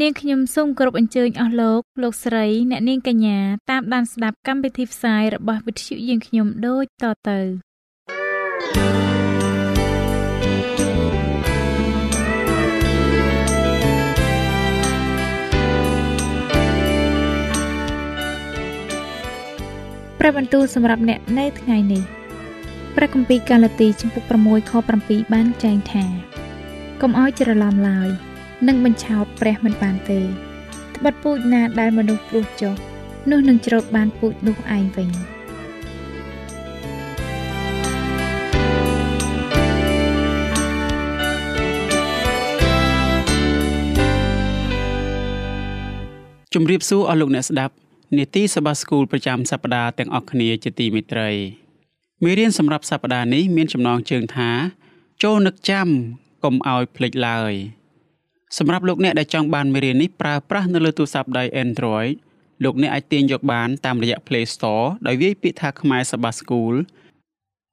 នាងខ្ញុំសូមគោរពអញ្ជើញអស់លោកលោកស្រីអ្នកនាងកញ្ញាតាមដានស្ដាប់កម្មវិធីផ្សាយរបស់វិទ្យុយើងខ្ញុំដូចតទៅព្រះបន្ទូលសម្រាប់អ្នកនៅថ្ងៃនេះព្រះគម្ពីរកាឡាទីចំពុក6ខ7បានចែងថាកុំឲ្យច្រឡំឡើយ នឹងបញ្ឆោតព្រះមិនបានទេត្បិតពូជណាដែលមនុស្សព្រោះចុះនោះនឹងច្រូតបានពូជនោះឯងវិញជំរាបសួរអស់លោកអ្នកស្ដាប់នេតិសបាស្គូលប្រចាំសប្តាហ៍ទាំងអស់គ្នាជាទីមេត្រីមេរៀនសម្រាប់សប្តាហ៍នេះមានចំណងជើងថា ចូលនឹកចាំកុំឲ្យភ្លេចឡើយ សម្រាប់លោកអ្នកដែលចង់បានមេរៀននេះប្រើប្រាស់នៅលើទូរស័ព្ទដៃ Android លោកអ្នកអាចទាញយកបានតាមរយៈ Play Store ដោយវាយពាក្យថាខ្មែរសបាស្គូល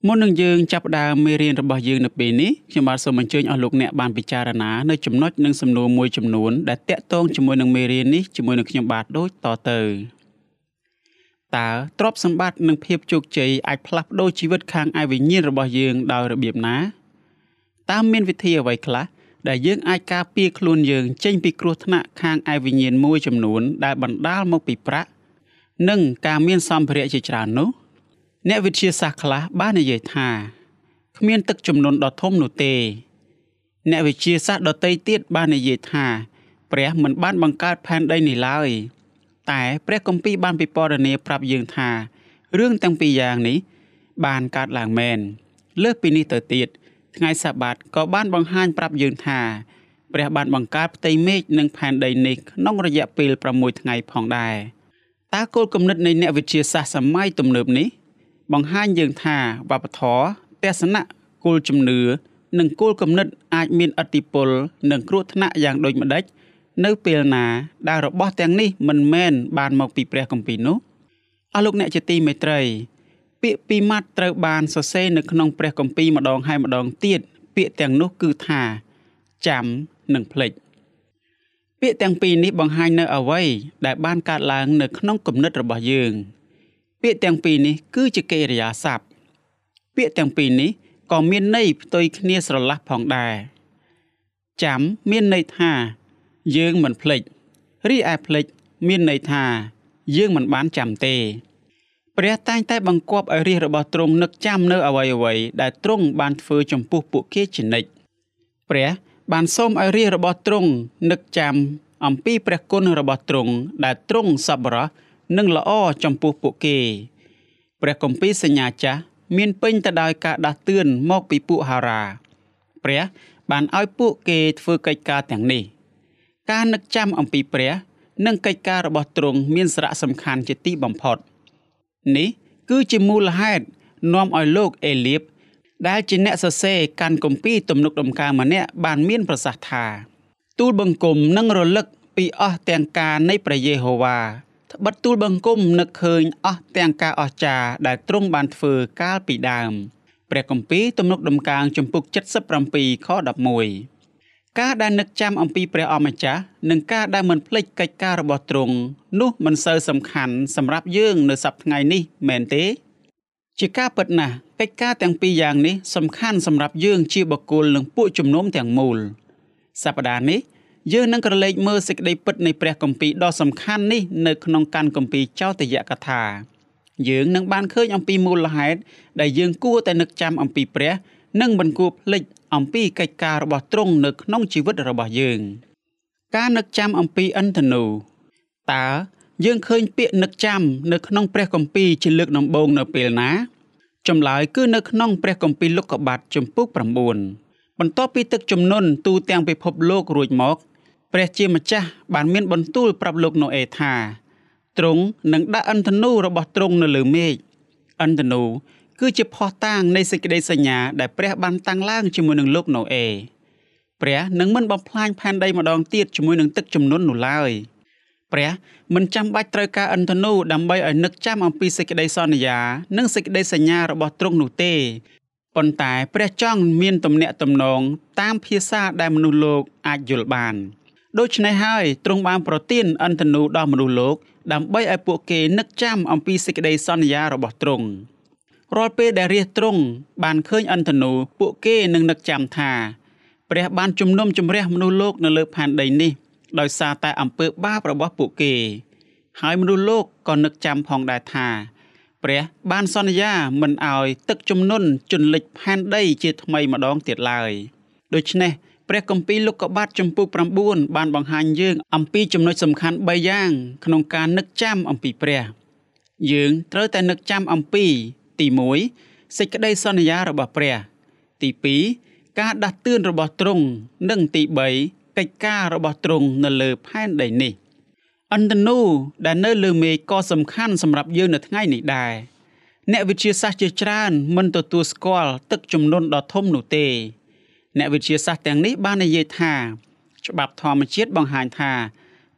មុននឹងយើងចាប់ផ្ដើមមេរៀនរបស់យើងនៅពេលនេះខ្ញុំបាទសូមអញ្ជើញអស់លោកអ្នកបានពិចារណានៅចំណុចនិងសំណួរមួយចំនួនដែលតាក់ទងជាមួយនឹងមេរៀននេះជាមួយនឹងខ្ញុំបាទដូចតទៅតើទ្រព្យសម្បត្តិនិងភាពជោគជ័យអាចផ្លាស់ប្ដូរជីវិតខាងឯវិញ្ញាណរបស់យើងដោយរបៀបណាតើមានវិធីអ្វីខ្លះ ដែលយើងអាចការពារខ្លួនយើងចេញពីគ្រោះថ្នាក់ខាងឯវិញ្ញាណមួយចំនួន ដែលបណ្ដាលមកពីប្រាក់និងការមានសម្ភារៈជាច្រើននោះ អ្នកវិទ្យាសាស្ត្រខ្លះបាននិយាយថាគ្មានទឹកចំនួនដ៏ធំនោះទេ អ្នកវិទ្យាសាស្ត្រដទៃទៀតបាននិយាយថា ព្រះមិនបានបង្កើតផែនដីនេះឡើយតែព្រះគម្ពីរបានពិពណ៌នាប្រាប់យើងថារឿងទាំងពីរយ៉ាងនេះបានកើតឡើងមែនលើសពីនេះទៅទៀត ថ្ងៃសាបាតក៏បានបង្ហាញប្រាប់យើងថាព្រះបានបង្កើតផ្ទៃមេឃនិងផែនដីនេះក្នុងរយៈពេល6ថ្ងៃផងដែរតើគោលគំនិតនៃអ្នកវិទ្យាសាស្ត្រសម័យទំនើបនេះ បង្ហាញយើងថាវប្បធម៌ទស្សនៈគោលជំនឿនិងគោលគំនិតអាចមានឥទ្ធិពលនិងគ្រោះថ្នាក់យ៉ាងដូចម្ដេចនៅពេលណាដែលរបស់ទាំងនេះមិនមែនបានមកពីព្រះគម្ពីរនោះអស់លោកអ្នកជាទីមេត្រី ពាក្យពីរម៉ាត់ត្រូវបានសរសេរនៅក្នុងព្រះគម្ពីរម្ដងហើយម្ដងទៀតពាក្យទាំងនោះគឺថាចាំនិងភ្លេចពាក្យទាំងពីរនេះបង្ហាញនៅអ្វីដែលបានកើតឡើងនៅក្នុងគំនិតរបស់យើង ពាក្យទាំងពីរនេះគឺជាកិរិយាសព្ទពាក្យទាំងពីរនេះក៏មានន័យផ្ទុយគ្នាស្រឡះផងដែរចាំមានន័យថា យើងមិនភ្លេចរីឯភ្លេចមានន័យថា យើងមិនបានចាំទេ ព្រះតែងតែបង្គាប់ឲ្យរាជរបស់ទ្រង់នឹកចាំនៅអ្វីអ្វីដែលទ្រង់បានធ្វើចំពោះពួកគេជានិច្ចព្រះបានសូមឲ្យរាជរបស់ទ្រង់នឹកចាំអំពីព្រះគុណរបស់ទ្រង់ដែលទ្រង់សប្បុរសនិងល្អចំពោះពួកគេព្រះគម្ពីរសញ្ញាចាស់មានពេញទៅដោយការដាស់តឿនមកពីពួកហារ៉ាព្រះបានឲ្យពួកគេធ្វើកិច្ចការទាំងនេះការនឹកចាំអំពីព្រះ និងកិច្ចការរបស់ទ្រង់មានសារៈសំខាន់ជាទីបំផុត នេះគឺជាមូលហេតុនាំឲ្យលោកអេលៀបដែលជាអ្នកសរសេរកាន់គម្ពីរទំនុកដំកើម្នាក់បានមានប្រសាសន៍ថា ទូលបង្គំនឹងរលឹកពីអស់ទាំងការនៃព្រះយេហូវ៉ាត្បិតទូលបង្គំនឹកឃើញអស់ទាំងការអស្ចារ្យដែលទ្រង់បានធ្វើកាលពីដើមព្រះគម្ពីរទំនុកដំកើងចំពុក77ខ11 ការដែលនឹកចាំអំពីព្រះអម្ចាស់និងការដែលមិនភ្លេចកិច្ចការរបស់ទ្រង់នោះមិនសូវសំខាន់សម្រាប់យើងនៅសប្តាហ៍ថ្ងៃនេះមែនទេ ជាការពិតណាស់កិច្ចការទាំងពីរយ៉ាងនេះសំខាន់សម្រាប់យើងជាបុគ្គលនិងពួកជំនុំទាំងមូលសប្តាហ៍នេះយើងនឹងក្រឡេកមើលសេចក្តីពិតនៃព្រះគម្ពីរដ៏សំខាន់នេះនៅក្នុងកាន់គម្ពីរចោទយកថាយើងនឹងបានឃើញអំពីមូលហេតុដែលយើងគួរតែនឹកចាំអំពីព្រះ និងមិនគួរភ្លេច អំពីកិច្ចការរបស់ទ្រង់នៅក្នុងជីវិតរបស់យើង ការនឹកចាំអំពីអន្តនូតើយើងឃើញពាក្យនឹកចាំនៅក្នុងព្រះគម្ពីរជាលើកដំបូងនៅពេលណាចម្លើយគឺនៅក្នុងព្រះគម្ពីរលោកុបាទជំពូក9បន្ទាប់ពីទឹកជំនន់ទូទាំងពិភពលោករួចមកព្រះជាម្ចាស់បានមានបន្ទូលប្រាប់លោកណូអេថាទ្រង់នឹងដាក់អន្តនូរបស់ទ្រង់នៅលើមេឃអន្តនូ គឺជាភ័ស្តុតាងនៃសេចក្តីសញ្ញាដែលព្រះបានតាំងឡើងជាមួយនឹងលោកណូអេព្រះនឹងមិនបំផ្លាញផែនដីម្ដងទៀតជាមួយនឹងទឹកជំនន់នោះឡើយព្រះមិនចាំបាច់ត្រូវការអន្តនូដើម្បីឲ្យនឹកចាំអំពីសេចក្តីសន្យា និងសេចក្តីសញ្ញារបស់ទ្រង់នោះទេប៉ុន្តែព្រះចង់មានទំនាក់ទំនងតាមភាសាដែលមនុស្សលោកអាចយល់បានដូច្នេះហើយទ្រង់បានប្រទានអន្តនូដល់មនុស្សលោកដើម្បីឲ្យពួកគេនឹកចាំអំពីសេចក្តីសន្យារបស់ទ្រង់ រាល់ពេលដែលរាជទ្រង់បានឃើញអន្តនូពួកគេនឹងនឹកចាំថាព្រះបានជំនុំជម្រះមនុស្សលោកនៅលើផែនដីនេះដោយសារតែអំពើបាបរបស់ពួកគេ ហើយមនុស្សលោកក៏នឹកចាំផងដែរថា ព្រះបានសន្យាមិនឲ្យទឹកជំនន់ជន់លិចផែនដីជាថ្មីម្ដងទៀតឡើយដូច្នេះព្រះគម្ពីរលោកុបាទចំពុក9បានបង្ហាញយើង អំពីចំណុចសំខាន់3យ៉ាង ក្នុងការនឹកចាំអំពីព្រះ យើងត្រូវតែនឹកចាំអំពី ទី1សេចក្តីសន្យារបស់ព្រះ ទី2ការដាស់តឿនរបស់ទ្រង់និងទី3កិច្ចការរបស់ទ្រង់នៅលើផែនដីនេះអន្តនូដែលនៅលើមេឃក៏សំខាន់សម្រាប់យើងនៅថ្ងៃនេះដែរអ្នកវិទ្យាសាស្ត្រជាច្រើនមិនទទួលស្គាល់ទឹកជំនន់ដ៏ធំនោះទេ អ្នកវិទ្យាសាស្ត្រទាំងនេះបាននិយាយថា ច្បាប់ធម្មជាតិបង្ហាញថា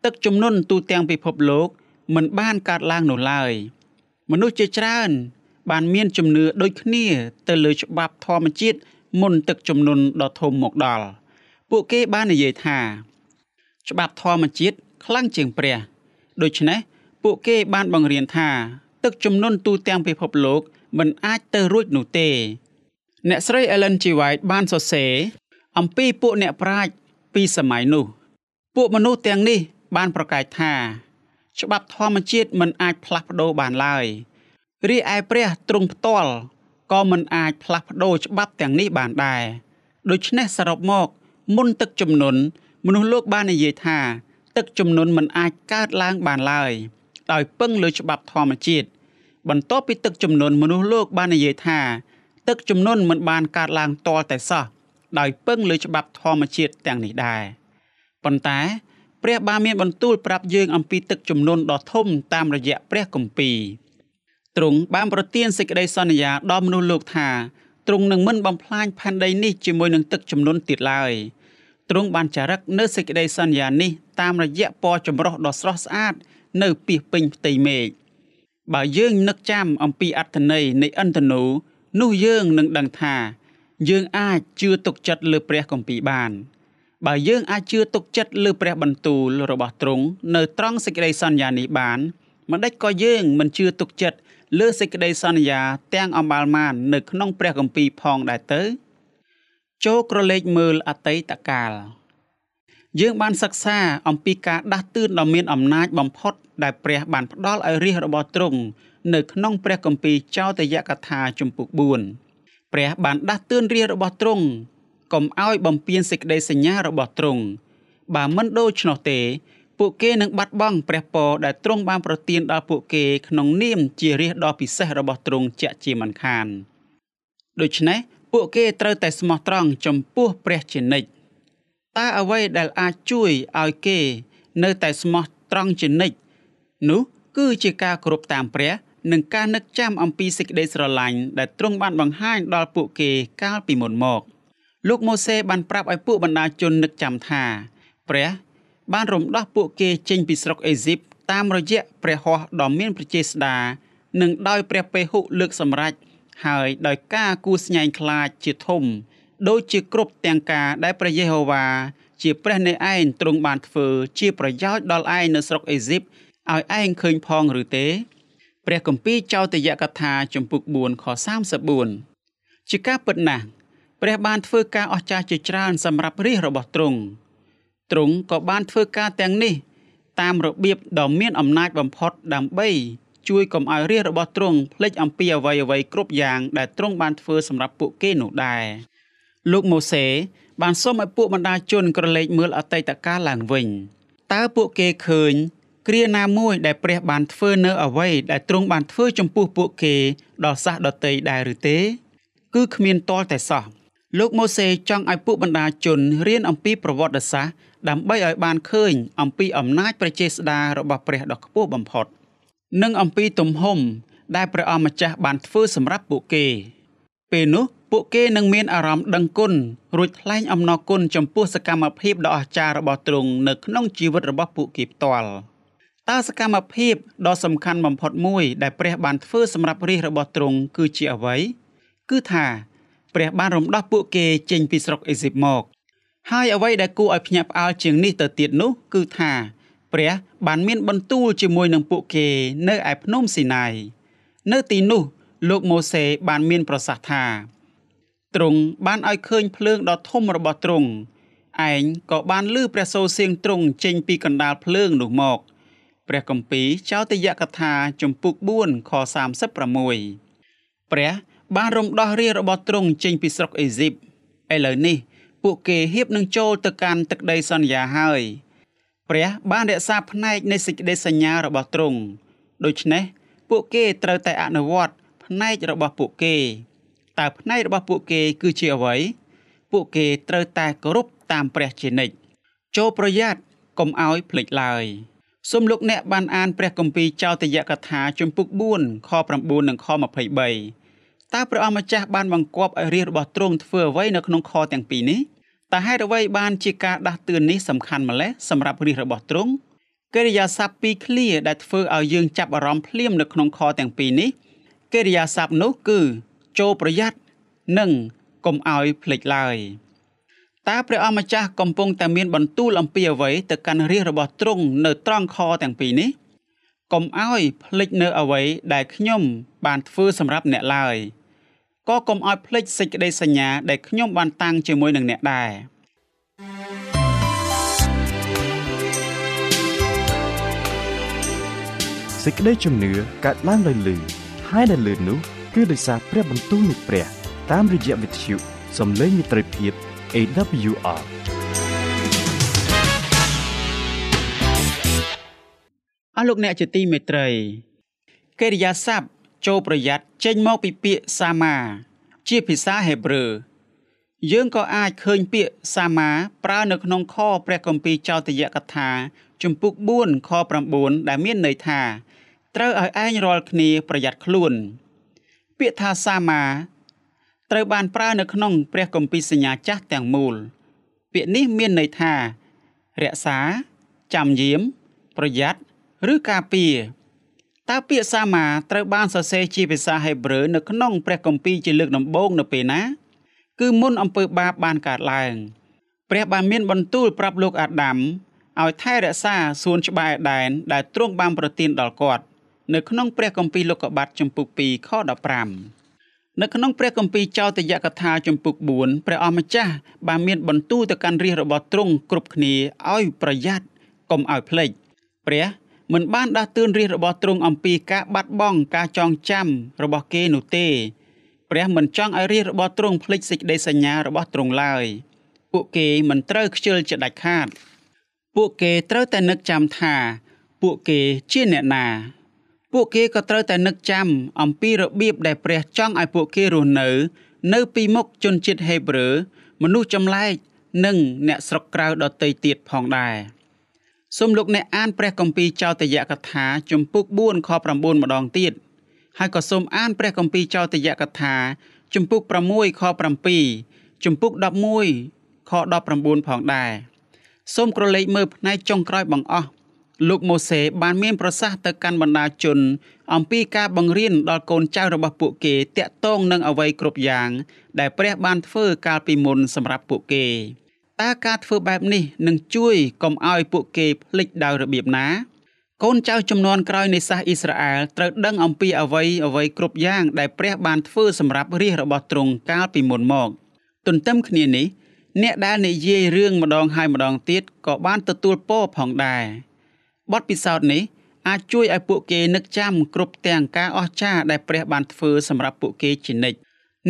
ទឹកជំនន់ទូទាំងពិភពលោក មិនបានកើតឡើងនោះឡើយ មនុស្សជាច្រើន បានមានជំនឿដូចគ្នា ទៅលើច្បាប់ធម្មជាតិមុនទឹកជំនន់ដ៏ធំមកដល់ពួកគេបាននិយាយថា ច្បាប់ធម្មជាតិខ្លាំងជាងព្រះដូច្នេះពួកគេបានបង្រៀនថា ទឹកជំនន់ទូទាំងពិភពលោកមិនអាចទៅរួចនោះទេ អ្នកស្រី Ellen G. White បានសរសេរអំពីពួកអ្នកប្រាជ្ញពីសម័យនោះ ពួកមនុស្សទាំងនេះបានប្រកាសថា ច្បាប់ធម្មជាតិមិនអាចផ្លាស់ប្ដូរបានឡើយ រីឯព្រះទ្រង់ផ្ទាល់ក៏មិនអាចផ្លាស់ប្ដូរច្បាប់ទាំងនេះបានដែរដូច្នេះសរុបមក មុនទឹកជំនន់មនុស្សលោកបាននិយាយថា ទឹកជំនន់មិនអាចកើតឡើងបានឡើយដោយពឹងលើច្បាប់ធម្មជាតិបន្ទាប់ពីទឹកជំនន់មនុស្សលោកបាននិយាយថា ទឹកជំនន់មិនបានកើតឡើងទាល់តែសោះដោយពឹងលើច្បាប់ធម្មជាតិទាំងនេះដែរប៉ុន្តែព្រះបានមានបន្ទូលប្រាប់យើងអំពីទឹកជំនន់ដ៏ធំតាមរយៈព្រះគម្ពីរ ទ្រង់បានប្រទានសេចក្តីសន្យាដល់មនុស្សលោកថាទ្រង់នឹងមិនបំផ្លាញផែនដីនេះជាមួយនឹងទឹកជំនន់ទៀតឡើយទ្រង់បានចារឹកនៅសេចក្តីសន្យានេះតាមរយៈពណ៌ចម្រុះដ៏ស្រស់ស្អាត នៅពីពេញផ្ទៃមេឃបើយើងនឹកចាំអំពីអត្ថន័យនៃអន្តនូនោះយើងនឹងដឹងថា យើងអាចជឿទុកចិត្តលើព្រះគម្ពីរបាន បើយើងអាចជឿទុកចិត្តលើព្រះបន្ទូលរបស់ទ្រង់នៅត្រង់សេចក្តីសន្យានេះបានមិនដេចក៏យើងមិនជឿទុកចិត្ត លើសេចក្តីសន្យាទាំងអំបាលមាននៅក្នុងព្រះគម្ពីរផងដែរទៅ ចូលក្រឡេកមើលអតីតកាលយើងបានសិក្សាអំពីការដាស់តឿនដ៏មានអំណាចបំផុត ដែលព្រះបានផ្ដល់ឲ្យរាជរបស់ទ្រង់នៅក្នុងព្រះគម្ពីរចោទយកថាជំពូក4ព្រះបានដាស់តឿនរាជរបស់ទ្រង់កុំឲ្យបំពានសេចក្តីសញ្ញារបស់ទ្រង់បើមិនដូច្នោះទេ ពួកគេនឹងបាត់បង់ព្រះពរដែលទ្រង់បានប្រទានដល់ពួកគេក្នុងនាមជារាជដ៏ពិសេសរបស់ទ្រង់ជាក់ជាមិនខានដូច្នេះពួកគេត្រូវតែស្មោះត្រង់ចំពោះព្រះជានិច្ចតើអ្វីដែលអាចជួយឲ្យគេ នៅតែស្មោះត្រង់ជានិច្ចនោះគឺជាការគោរពតាមព្រះ និងការនឹកចាំអំពីសេចក្តីស្រឡាញ់ដែលទ្រង់បានបង្ហាញដល់ពួកគេកាលពីមុនមក លោកម៉ូសេបានប្រាប់ឲ្យពួកបណ្ដាជននឹកចាំថា ព្រះ បានរំដោះពួកគេចេញពីស្រុកអេស៊ីបតាមរយៈព្រះហស្ថដ៏មានព្រះចេស្តានិងដោយព្រះពេហុលើកសម្រេចហើយដោយការគួស្ញែងខ្លាចជាធំដូចជាគ្រប់ទាំងការដែលព្រះយេហូវ៉ាជាព្រះនៃឯងទ្រង់បានធ្វើជាប្រយោជន៍ដល់ឯងនៅស្រុកអេស៊ីបឲ្យឯងឃើញផងឬទេ ព្រះគម្ពីរចោទយកថាចំពុក4ខ34ជាការពិតណាស់ព្រះបានធ្វើការអស្ចារ្យជាច្រើនសម្រាប់រាជរបស់ទ្រង់ ទ្រង់ក៏បានធ្វើការទាំងនេះ តាមរបៀបដ៏មានអំណាចបំផុតដើម្បីជួយកុំឲ្យរាជរបស់ទ្រង់ភ្លេចអំពីអ្វីអ្វីគ្រប់យ៉ាងដែលទ្រង់បានធ្វើសម្រាប់ពួកគេនោះដែរលោកម៉ូសេបានសុំឲ្យពួកបណ្ដាជនក្រឡេកមើលអតីតកាលឡើងវិញតើពួកគេឃើញគ្រាណាមួយដែលព្រះបានធ្វើនៅអ្វីដែលទ្រង់បានធ្វើចំពោះពួកគេដល់សះដតីដែរឬទេ គឺគ្មានតលតែសោះលោកម៉ូសេចង់ឲ្យពួកបណ្ដាជនរៀនអំពីប្រវត្តិសាស្ត្រ ដើម្បីឲ្យបានឃើញអំពីអំណាចព្រះចេស្តារបស់ព្រះដ៏ខ្ពស់បំផុត និងអំពីទំហំដែលព្រះអម្ចាស់បានធ្វើសម្រាប់ពួកគេ ពេលនោះពួកគេនឹងមានអារម្មណ៍ដឹងគុណរួចថ្លែងអំណរគុណចំពោះសកម្មភាពដ៏អស្ចារ្យរបស់ទ្រង់នៅក្នុងជីវិតរបស់ពួកគេផ្ទាល់តើសកម្មភាពដ៏សំខាន់បំផុតមួយដែលព្រះបានធ្វើសម្រាប់រាជរបស់ទ្រង់គឺជាអ្វី គឺថា ព្រះបានរំដោះពួកគេចេញពីស្រុកអេស៊ីបមក ហើយអ្វីដែលគួរឲ្យភ្ញាក់ផ្អើលជាងនេះទៅទៀតនោះគឺថាព្រះបានមានបន្ទូលជាមួយនឹងពួកគេនៅឯភ្នំស៊ីណាយនៅទីនោះលោកម៉ូសេបានមានប្រសាសន៍ថាទ្រង់បានឲ្យឃើញភ្លើងដ៏ធំរបស់ទ្រង់ឯងក៏បានលឺព្រះសូរសៀងទ្រង់ចេញពីកណ្ដាលភ្លើងនោះមកព្រះគម្ពីរចោទយកថាជំពូក4ខ36ព្រះបានរំដោះរាជរបស់ទ្រង់ចេញពីស្រុកអេស៊ីបឥឡូវនេះ ពួកគេហៀបនឹងចូលទៅកាន់ទឹកដីសន្យាហើយព្រះបានរក្សាផ្នែកនៃសេចក្តីសញ្ញារបស់ទ្រង់ដូច្នេះពួកគេត្រូវតែអនុវត្តផ្នែករបស់ពួកគេតើផ្នែករបស់ពួកគេគឺជាអ្វីពួកគេត្រូវតែគោរពតាមព្រះជានិច្ចចូលប្រយ័ត្នកុំឲ្យភ្លេចឡើយសូមលោកអ្នកបានអានព្រះគម្ពីរចោទយកថាជំពូក4ខ9និងខ23តើព្រះអម្ចាស់បានបង្គាប់ឲ្យរាជរបស់ទ្រង់ធ្វើអ្វីនៅក្នុងខទាំងពីរនេះ តើហេតុអ្វីបានជាការដាស់តឿននេះសំខាន់ម្ល៉េះសម្រាប់រាជរបស់ទ្រង់កិរិយាសព្ទពីរឃ្លាដែលធ្វើឲ្យយើងចាប់អារម្មណ៍ភ្លាមនៅក្នុងខទាំងពីរនេះកិរិយាសព្ទនោះគឺចូលប្រយ័ត្ននិងកុំឲ្យភ្លេចឡើយតើព្រះអម្ចាស់កំពុងតែមានបន្ទូលអំពីអ្វីទៅកាន់រាជរបស់ទ្រង់នៅត្រង់ខទាំងពីរនេះកុំឲ្យភ្លេចនៅអ្វីដែលខ្ញុំបានធ្វើសម្រាប់អ្នកឡើយ ក៏កុំឲ្យភ្លេចសេចក្តីសញ្ញាដែលខ្ញុំបានតាំងជាមួយនឹងអ្នកដែរសេចក្តីជំនឿកើតឡើងដោយលឺហើយដែលលឺនោះគឺដោយសារព្រះបន្ទូលនៃព្រះ តាមរយៈវិទ្យុសំឡេងមិត្តភាព AWR អស់លោកអ្នកជាទីមេត្រីកិរិយាសព្ទ ចូលប្រយ័ត្នចេញមកពីពាក្យសាមាជាភាសាហេប្រឺយើងក៏អាចឃើញពាក្យសាមាប្រើនៅក្នុងខព្រះគម្ពីរចោទយកថា ជំពូក4ខ9ដែលមានន័យថាត្រូវឲ្យឯងរាល់គ្នាប្រយ័ត្នខ្លួន ពាក្យថាសាមាត្រូវបានប្រើនៅក្នុងព្រះគម្ពីរសញ្ញាចាស់ទាំងមូល ពាក្យនេះមានន័យថារក្សា ចាំយាម ប្រយ័ត្នឬការពារ តើពាក្យសាមាត្រូវបានសរសេរជាភាសាហេប្រឺនៅក្នុងព្រះគម្ពីរជាលើកដំបូងនៅពេលណា គឺមុនអំពើបាបបានកើតឡើងព្រះបានមានបន្ទូលប្រាប់លោកអាដាមឲ្យថែរក្សាសួនច្បារដែនដែលទ្រង់បានប្រទានដល់គាត់នៅក្នុងព្រះគម្ពីរលោកុបាទចំពុក2ខ15នៅក្នុងព្រះគម្ពីរចោទយកថាចំពុក4ព្រះអម្ចាស់បានមានបន្ទូលទៅកាន់រាជរបស់ទ្រង់គ្រប់គ្នាឲ្យប្រយ័ត្នកុំឲ្យភ្លេចព្រះ មិនបានដាស់តឿនរាជរបស់ទ្រង់អំពីការបាត់បង់ការចងចាំរបស់គេនោះទេព្រះមិនចង់ឲ្យរាជរបស់ទ្រង់ភ្លេចសេចក្តីសញ្ញារបស់ទ្រង់ឡើយពួកគេមិនត្រូវខ្ជិលជាដាច់ខាត ពួកគេត្រូវតែនឹកចាំថា ពួកគេជាអ្នកណា ពួកគេក៏ត្រូវតែនឹកចាំអំពីរបៀបដែលព្រះចង់ឲ្យពួកគេរស់នៅ នៅពីមុខជនជាតិហេប្រឺមនុស្សចម្លែកនិងអ្នកស្រុកក្រៅដទៃទៀតផងដែរ សូមលោកអ្នកអានព្រះគម្ពីរចោទយកថាជំពូក4ខ9ម្ដងទៀតហើយក៏សូមអានព្រះគម្ពីរចោទយកថាជំពូក6ខ7ជំពូក11ខ19ផងដែរសូមក្រឡេកមើលផ្នែកចុងក្រោយបង្អស់លោកម៉ូសេបានមានប្រសាសន៍ទៅកាន់បណ្ដាជន អំពីការបង្រៀនដល់កូនចៅរបស់ពួកគេតាក់ទងនឹងអ្វីគ្រប់យ៉ាង ដែលព្រះបានធ្វើកាលពីមុនសម្រាប់ពួកគេ តើការធ្វើបែបនេះនឹងជួយកុំឲ្យពួកគេភ្លេចដោយរបៀបណាកូនចៅចំនួនក្រោយនៃសាសអ៊ីស្រាអែលត្រូវដឹងអំពីអ្វីអ្វីគ្រប់យ៉ាងដែលព្រះបានធ្វើសម្រាប់រាជរបស់ទ្រង់កាលពីមុនមក ទន្ទឹមគ្នានេះអ្នកដែលនិយាយរឿងម្ដងហើយម្ដងទៀតក៏បានទទួលពរផងដែរបទពិសោធន៍នេះអាចជួយឲ្យពួកគេនឹកចាំគ្រប់ទាំងការអស្ចារ្យដែលព្រះបានធ្វើសម្រាប់ពួកគេជានិច្ច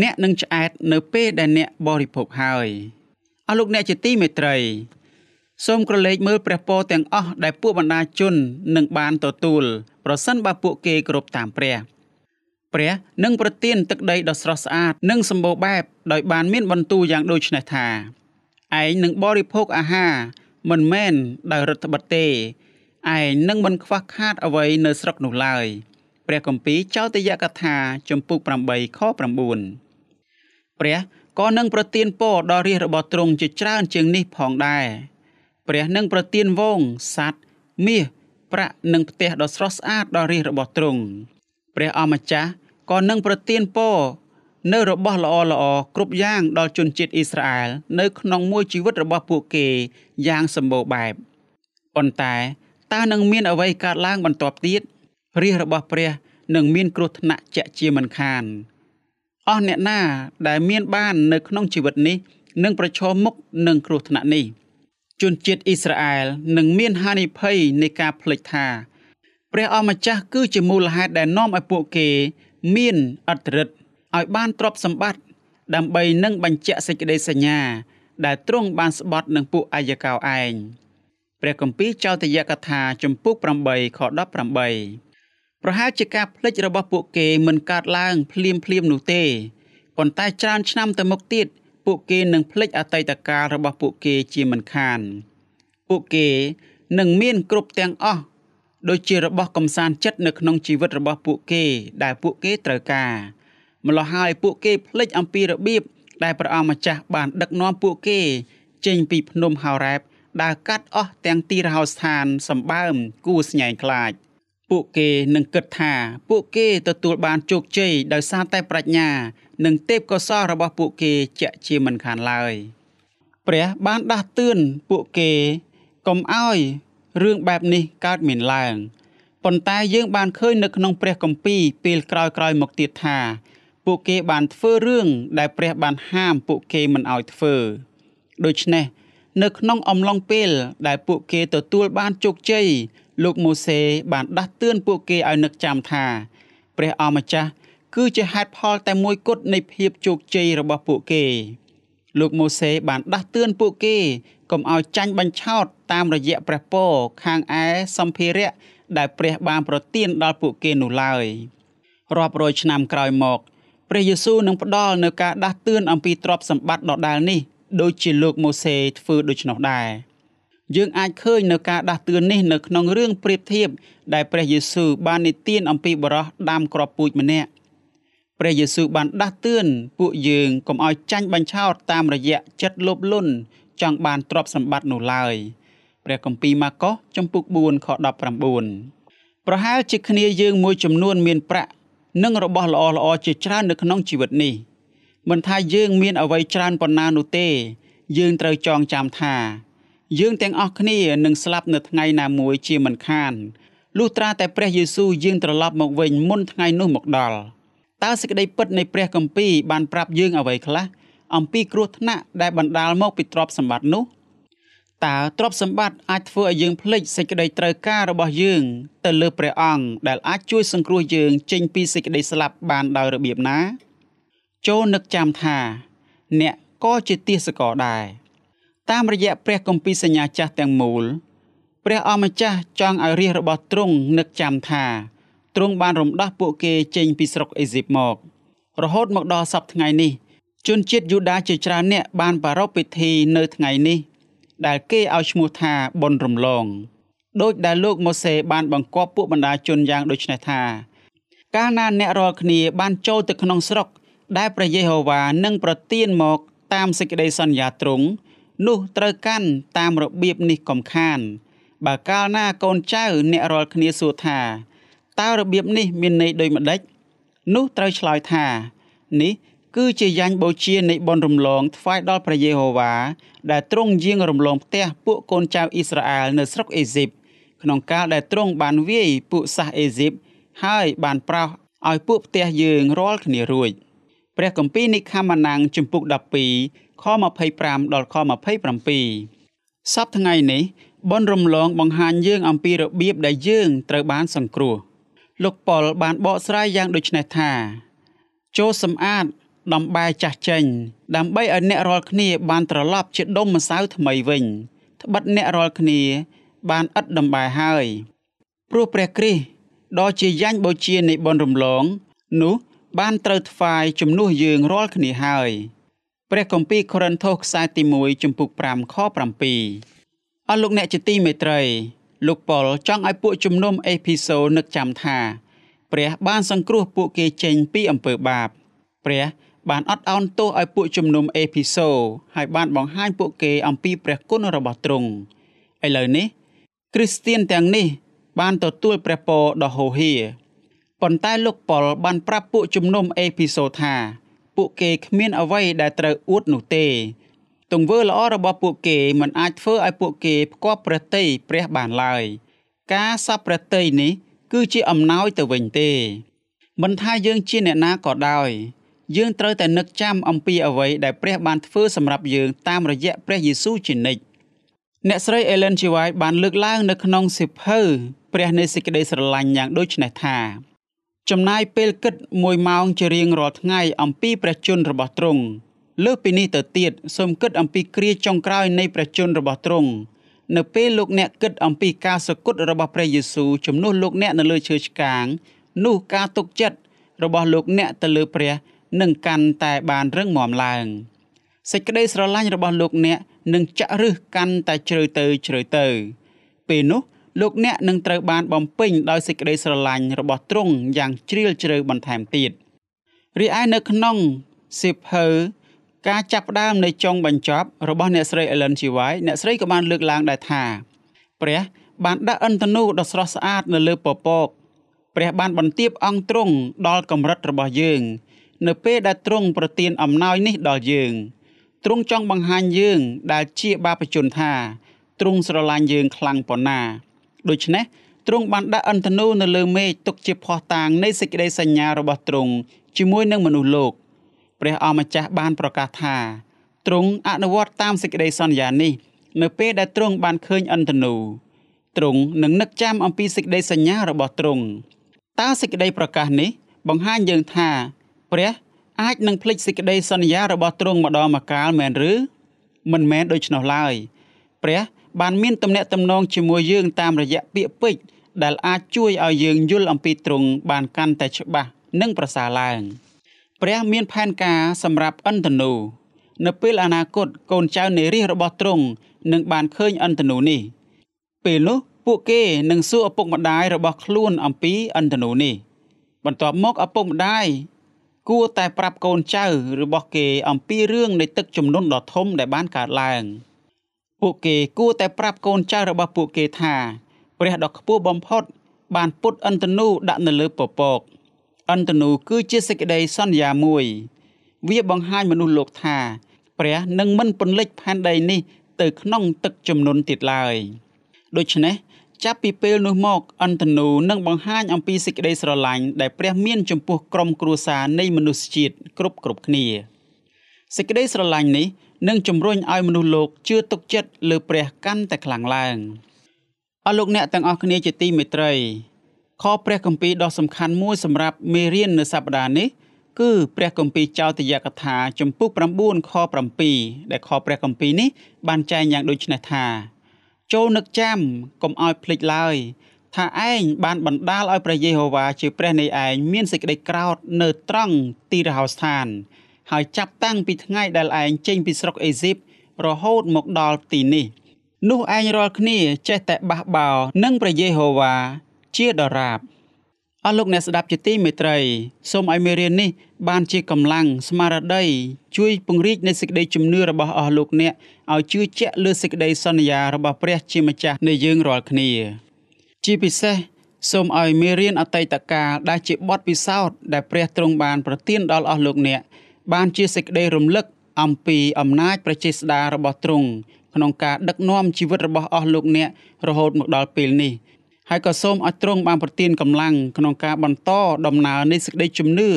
អ្នកនឹងឆ្អែតនៅពេលដែលអ្នកបរិភោគហើយអ ស់លោកអ្នកជាទីមេត្រីសូមក្រឡេកមើលព្រះពរទាំងអស់ដែលពួកបណ្ដាជននឹងបានទទួលប្រសិនបើពួកគេគោរពតាមព្រះព្រះនឹងប្រទានទឹកដីដ៏ស្រស់ស្អាតនិងសម្បូរបែបដោយបានមានបន្ទូលយ៉ាងដូចនេះថាឯងនឹងបរិភោគអាហារមិនមែនដោយរដ្ឋបတ်ទេឯងនឹងមិនខ្វះខាតអ្វីនៅស្រុកនោះឡើយព្រះគម្ពីរចោទយកថា ចំពុក8ខ9ព្រះ ក៏នឹងប្រទានពរដល់រាជរបស់ទ្រង់ជាច្រើនជាងនេះផងដែរព្រះនឹងប្រទានវងសัตว์មាសប្រាក់និងផ្ទះដ៏ស្រស់ស្អាតដល់រាជរបស់ទ្រង់ព្រះអម្ចាស់ក៏នឹងប្រទានពរនៅរបស់ល្អល្អគ្រប់យ៉ាងដល់ជនជាតិអ៊ីស្រាអែលនៅក្នុងមួយជីវិតរបស់ពួកគេយ៉ាងសម្បូរបែបប៉ុន្តែតើនឹងមានអ្វីកើតឡើងបន្ទាប់ទៀតរាជរបស់ព្រះនឹងមានគ្រោះថ្នាក់ជាក់ជាមិនខាន អស់អ្នកណាដែលមានបាននៅក្នុងជីវិតនេះនឹងប្រឈមមុខនឹងគ្រោះថ្នាក់នេះជនជាតិអ៊ីស្រាអែលនឹងមានហានិភ័យនៃការភ្លេចថា ព្រះអម្ចាស់គឺជាមូលហេតុដែលនាំឲ្យពួកគេមានអត្តរិទ្ធឲ្យបានទ្រព្យសម្បត្តិដើម្បីនឹងបញ្ជាក់សេចក្តីសញ្ញា ដែលទ្រង់បានស្បត់នឹងពួកអាយកោឯងព្រះគម្ពីរចោទយកថា ចំពុក8ខ18 ប្រហែលជាការផ្លិចរបស់ពួកគេមិនកើតឡើងភ្លាមភ្លាមនោះទេប៉ុន្តែច្រើនឆ្នាំទៅមុខទៀតពួកគេនឹងផ្លិចអតីតកាលរបស់ពួកគេជាមិនខាន ពួកគេនឹងមានគ្រប់ទាំងអស់ដូចជារបស់កំសាន្តចិត្តនៅក្នុងជីវិតរបស់ពួកគេដែលពួកគេត្រូវការម្ល៉េះហើយពួកគេភ្លេចអំពីរបៀបដែលព្រះអង្គម្ចាស់បានដឹកនាំពួកគេ ចេញពីភ្នំហោរ៉ែបដើរកាត់អស់ទាំងទីរហោស្ថានសម្បើមគួរស្ញែងខ្លាច ពួកគេនឹងគិតថា ពួកគេទទួលបានជោគជ័យដោយសារតែប្រាជ្ញា និងទេពកោសល្យរបស់ពួកគេជាក់ជាមិនខានឡើយព្រះបានដាស់តឿនពួកគេកុំឲ្យរឿងបែបនេះកើតមានឡើងប៉ុន្តែយើងបានឃើញនៅក្នុងព្រះគម្ពីរពេលក្រោយៗមកទៀតថា ពួកគេបានធ្វើរឿងដែលព្រះបានហាមពួកគេមិនឲ្យធ្វើដូច្នេះនៅក្នុងអំឡុងពេលដែលពួកគេទទួលបានជោគជ័យ លោកម៉ូសេបានដាស់តឿនពួកគេឲ្យនឹកចាំថា ព្រះអម្ចាស់គឺជាហេតុផលតែមួយគត់នៃភាពជោគជ័យរបស់ពួកគេលោកម៉ូសេបានដាស់តឿនពួកគេកុំឲ្យចាញ់បញ្ឆោតតាមរយៈព្រះពរខាងឯសម្ភារៈដែលព្រះបានប្រទានដល់ពួកគេនោះឡើយរាប់រយឆ្នាំក្រោយមកព្រះយេស៊ូវនឹងផ្ដល់នូវការដាស់តឿនអំពីទ្រព្យសម្បត្តិដដែលនេះដូចជាលោកម៉ូសេធ្វើដូច្នោះដែរ យើងអាចឃើញនៅការដាស់តឿននេះនៅក្នុងរឿងប្រៀបធៀបដែលព្រះយេស៊ូវបាននិទានអំពីបរោះដាំគ្រាប់ពូជម្នាក់ព្រះយេស៊ូវបានដាស់តឿនពួកយើងកុំឲ្យចាញ់បញ្ឆោតតាមរយៈចិត្តលោភលន់ចង់បានទ្រព្យសម្បត្តិនោះឡើយព្រះគម្ពីរម៉ាកុសចំពុក4ខ19ប្រហែលជាគ្នាយើងមួយចំនួនមានប្រាក់និងរបស់ល្អល្អជាច្រើននៅក្នុងជីវិតនេះមិនថាយើងមានអ្វីច្រើនប៉ុណ្ណានោះទេ យើងត្រូវចងចាំថា យើងទាំងអស់គ្នានឹងស្លាប់នៅថ្ងៃណាមួយជាមិនខានលុះត្រាតែព្រះយេស៊ូវយាងត្រឡប់មកវិញមុនថ្ងៃនោះមកដល់តើសេចក្តីពិតនៃព្រះគម្ពីរបានប្រាប់យើងអ្វីខ្លះអំពីគ្រោះថ្នាក់ដែលបណ្ដាលមកពីទ្រព្យសម្បត្តិនោះតើទ្រព្យសម្បត្តិអាចធ្វើឲ្យយើងភ្លេចសេចក្តីត្រូវការរបស់យើង ទៅលើព្រះអង្គដែលអាចជួយសង្គ្រោះយើងចេញពីសេចក្តីស្លាប់បានដោយរបៀបណា ចូលនឹកចាំថា អ្នកក៏ជាទាសករដែរ តាមរយៈព្រះគម្ពីរសញ្ញាចាស់ទាំងមូលព្រះអម្ចាស់ចង់ឲ្យរាជរបស់ទ្រង់នឹកចាំថាទ្រង់បានរំដោះពួកគេចេញពីស្រុកអេស៊ីបមក រហូតមកដល់សប្តាហ៍ថ្ងៃនេះជនជាតិយូដាជាច្រើនអ្នកបានប្រារព្ធពិធីនៅថ្ងៃនេះ ដែលគេឲ្យឈ្មោះថាបុណ្យរំលងដោយដែលលោកម៉ូសេបានបង្គាប់ពួកបណ្ដាជនយ៉ាងដូចនេះថា កាលណាអ្នករាល់គ្នាបានចូលទៅក្នុងស្រុក ដែលព្រះយេហូវ៉ានឹងប្រទានមកតាមសេចក្តីសន្យាទ្រង់ នោះត្រូវកាន់តាមរបៀបនេះកំខាន បើកាលណាកូនចៅអ្នករាល់គ្នាសួរថាតើរបៀបនេះមានន័យដូចម្ដេចនោះត្រូវឆ្លើយថា នេះគឺជាយ៉ាញ់បូជានៃបុណ្យរំលងថ្វាយដល់ព្រះយេហូវ៉ាដែលទ្រង់យាងរំលងផ្ទះពួកកូនចៅអ៊ីស្រាអែលនៅស្រុកអេស៊ីបក្នុងកាលដែលទ្រង់បានវាយពួកសាសអេស៊ីបហើយបានប្រោសឲ្យពួកផ្ទះយើងរាល់គ្នារួចព្រះគម្ពីរនិខាម៉ាណាំងជំពូក12 ខ25ដល់ខ27សប្តាហ៍ថ្ងៃនេះបនរំលងបង្ហាញយើងអំពីរបៀបដែលយើងត្រូវបានសង្គ្រោះលោកប៉ុលបានបកស្រាយយ៉ាងដូចនេះថាចូលសម្អាតដំបែចាស់ចេញ ដើម្បីឲ្យអ្នករាល់គ្នាបានត្រឡប់ជាដុំម្សៅថ្មីវិញត្បិតអ្នករាល់គ្នា បានឥតដំបែហើយព្រោះព្រះគ្រីស្ទដ៏ជាយ៉ាញ់បូជានៃបនរំលង នោះបានត្រូវថ្វាយជំនួសយើងរាល់គ្នាហើយ ព្រះគម្ពីរកូរិនថូសខ្សែទី1ចំពុក5ខ7អស់លោកអ្នកជាទីមេត្រីលោកប៉ុលចង់ឲ្យពួកជំនុំអេភីសូនឹកចាំថា ព្រះបានសង្គ្រោះពួកគេចេញពីអំពើបាប ព្រះបានអត់ឱនទោសឲ្យពួកជំនុំអេភីសូហើយបានបង្ហាញពួកគេអំពីព្រះគុណរបស់ទ្រង់ឥឡូវនេះ គ្រីស្ទៀនទាំងនេះ បានទទួលព្រះពរដ៏ហូរហៀប៉ុន្តែលោកប៉ុលបានប្រាប់ពួកជំនុំអេភីសូថា ពួកគេគ្មានអ្វីដែលត្រូវអួតនោះទេទង្វើល្អរបស់ពួកគេមិនអាចធ្វើឲ្យពួកគេផ្គាប់ព្រះតីព្រះបានឡើយ ការសពព្រះតីនេះ គឺជាអំណោយទៅវិញទេមិនថាយើងជាអ្នកណាក៏ដោយយើងត្រូវតែនឹកចាំអំពីអ្វីដែលព្រះបានធ្វើសម្រាប់យើងតាមរយៈព្រះយេស៊ូវជានិច្ចអ្នកស្រី Ellen G. White បានលើកឡើងនៅក្នុងសិភៅព្រះនៃសេចក្តីស្រឡាញ់យ៉ាងដូចនេះថា ចំណាយពេលគិត1ម៉ោងជារៀងរាល់ថ្ងៃអំពីព្រះជន្មរបស់ទ្រង់លើសពីនេះទៅទៀតសូមគិតអំពីគ្រាចុងក្រោយនៃព្រះជន្មរបស់ទ្រង់នៅពេលលោកអ្នកគិតអំពីការសគត់របស់ព្រះយេស៊ូវជំនួសលោកអ្នកនៅលើឈើឆ្កាងនោះការទុកចិត្តរបស់លោកអ្នកទៅលើព្រះនឹងកាន់តែបានរឹងមាំឡើងសេចក្តីស្រឡាញ់របស់លោកអ្នកនឹងចាក់ឫសកាន់តែជ្រៅទៅជ្រៅទៅ ពេលនោះ លោកអ្នកនឹងត្រូវបានបំពេញដោយសេចក្តីស្រឡាញ់របស់ទ្រង់យ៉ាងជ្រាលជ្រៅបន្ថែមទៀតរីឯនៅក្នុងសិភៅការចាប់ផ្ដើមនៃចុងបញ្ចប់របស់អ្នកស្រី Ellen G. White អ្នកស្រីក៏បានលើកឡើងដែរថាព្រះបានដាក់ឥន្ធនូដ៏ស្រស់ស្អាតនៅលើពពកព្រះបានបន្ទាបអង្គទ្រង់ដល់កម្រិតរបស់យើង នៅពេលដែលទ្រង់ប្រទានអំណោយនេះដល់យើងទ្រង់ចង់បង្ហាញយើងដែលជាបាបជនថាទ្រង់ស្រឡាញ់យើងខ្លាំងប៉ុណ្ណា ដូច្នេះទ្រង់បានដាក់អន្តនូនៅលើមេឃទុកជាភ័ស្តុតាងនៃសេចក្តីសញ្ញារបស់ទ្រង់ជាមួយនឹងមនុស្សលោកព្រះអម្ចាស់បានប្រកាសថាទ្រង់អនុវត្តតាមសេចក្តីសន្យានេះ នៅពេលដែលទ្រង់បានឃើញអន្តនូទ្រង់នឹងនឹកចាំអំពីសេចក្តីសញ្ញារបស់ទ្រង់តើសេចក្តីប្រកាសនេះ បង្ហាញយើងថា ព្រះអាចនឹងភ្លេចសេចក្តីសន្យារបស់ទ្រង់ម្ដងម្កាលមែនឬមិនមែនដូច្នោះឡើយព្រះ បានមានទំនាក់ទំនងជាមួយយើងតាមរយៈពាក្យពេចន៍ដែលអាចជួយឲ្យយើងយល់អំពីទ្រង់បានកាន់តែច្បាស់និងប្រសើរឡើងព្រះមានផែនការសម្រាប់អន្តនូនៅពេលអនាគតកូនចៅនៃរាជរបស់ទ្រង់នឹងបានឃើញអន្តនូនេះ ពេលនោះពួកគេនឹងសួរឪពុកម្ដាយរបស់ខ្លួនអំពីអន្តនូនេះ បន្ទាប់មកឪពុកម្ដាយគួរតែប្រាប់កូនចៅរបស់គេអំពីរឿងនៃទឹកជំនន់ដ៏ធំដែលបានកើតឡើង។ ពួកគេគួរតែប្រាប់កូនចៅរបស់ពួកគេថាព្រះដ៏ខ្ពស់បំផុត បានពុតអន្តនូដាក់នៅលើពពក អន្តនូគឺជាសេចក្តីសន្យាមួយ វាបង្ហាញមនុស្សលោកថាព្រះនឹងមិនពន្លិចផែនដីនេះទៅក្នុងទឹកជំនន់ទៀតឡើយដូច្នេះចាប់ពីពេលនោះមកអន្តនូនឹងបង្ហាញអំពីសេចក្តីស្រឡាញ់ដែលព្រះមានចំពោះក្រុមគ្រួសារនៃមនុស្សជាតិគ្រប់គ្រប់គ្នាសេចក្តីស្រឡាញ់នេះ និងជំរុញឲ្យមនុស្សលោកជឿទុកចិត្តលើព្រះកាន់តែខ្លាំងឡើងអស់លោកអ្នកទាំងអស់គ្នាជាទីមេត្រី ខព្រះគម្ពីរដ៏សំខាន់មួយសម្រាប់មេរៀននៅសប្តាហ៍នេះគឺព្រះគម្ពីរចោទយកថាចំពុក9ខ7ដែលខព្រះគម្ពីរនេះបានចែងយ៉ាងដូចនេះថាចូលនឹកចាំកុំឲ្យភ្លេចឡើយថាឯងបានបណ្ដាលឲ្យព្រះយេហូវ៉ាជាព្រះនៃឯងមានសេចក្តីក្រោធនៅត្រង់ទីរហោស្ថាន ហើយចាប់តាំងពីថ្ងៃដែលឯងចេញពីស្រុកអេស៊ីបរហូតមកដល់ទីនេះ នោះឯងរាល់គ្នាចេះតែបះបោនឹងព្រះយេហូវ៉ាជាដរាបអស់លោកអ្នកស្ដាប់ជាទីមេត្រីសូមឲ្យមេរៀននេះបានជាកម្លាំងស្មារតីជួយពង្រីកនៃសេចក្តីជំនឿរបស់អស់លោកអ្នកឲ្យជឿជាក់លើសេចក្តីសន្យារបស់ព្រះជាម្ចាស់នៃយើងរាល់គ្នា ជាពិសេសសូមឲ្យមេរៀនអតីតកាលដែលជាបទពិសោធន៍ដែលព្រះទ្រង់បានប្រទានដល់អស់លោកអ្នក បានជាសេចក្តីរំលឹកអំពីអំណាចប្រជាស្ដាររបស់ទ្រង់ក្នុងការដឹកនាំជីវិតរបស់អស់លោកអ្នករហូតមកដល់ពេលនេះហើយក៏សូមឲ្យទ្រង់បានប្រទានកម្លាំងក្នុងការបន្តដំណើរនៃសេចក្តីជំនឿ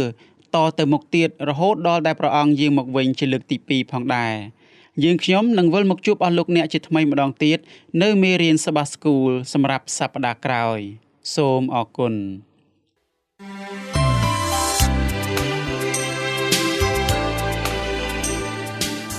តទៅមុខទៀតរហូតដល់ដែលព្រះអង្គយាងមកវិញជាលើកទី2ផងដែរយើងខ្ញុំនឹងវិលមកជួបអស់លោកអ្នកជាថ្មីម្ដងទៀតនៅមេរៀនសបាស្គូលសម្រាប់សប្ដាហ៍ក្រោយ សូមអរគុណ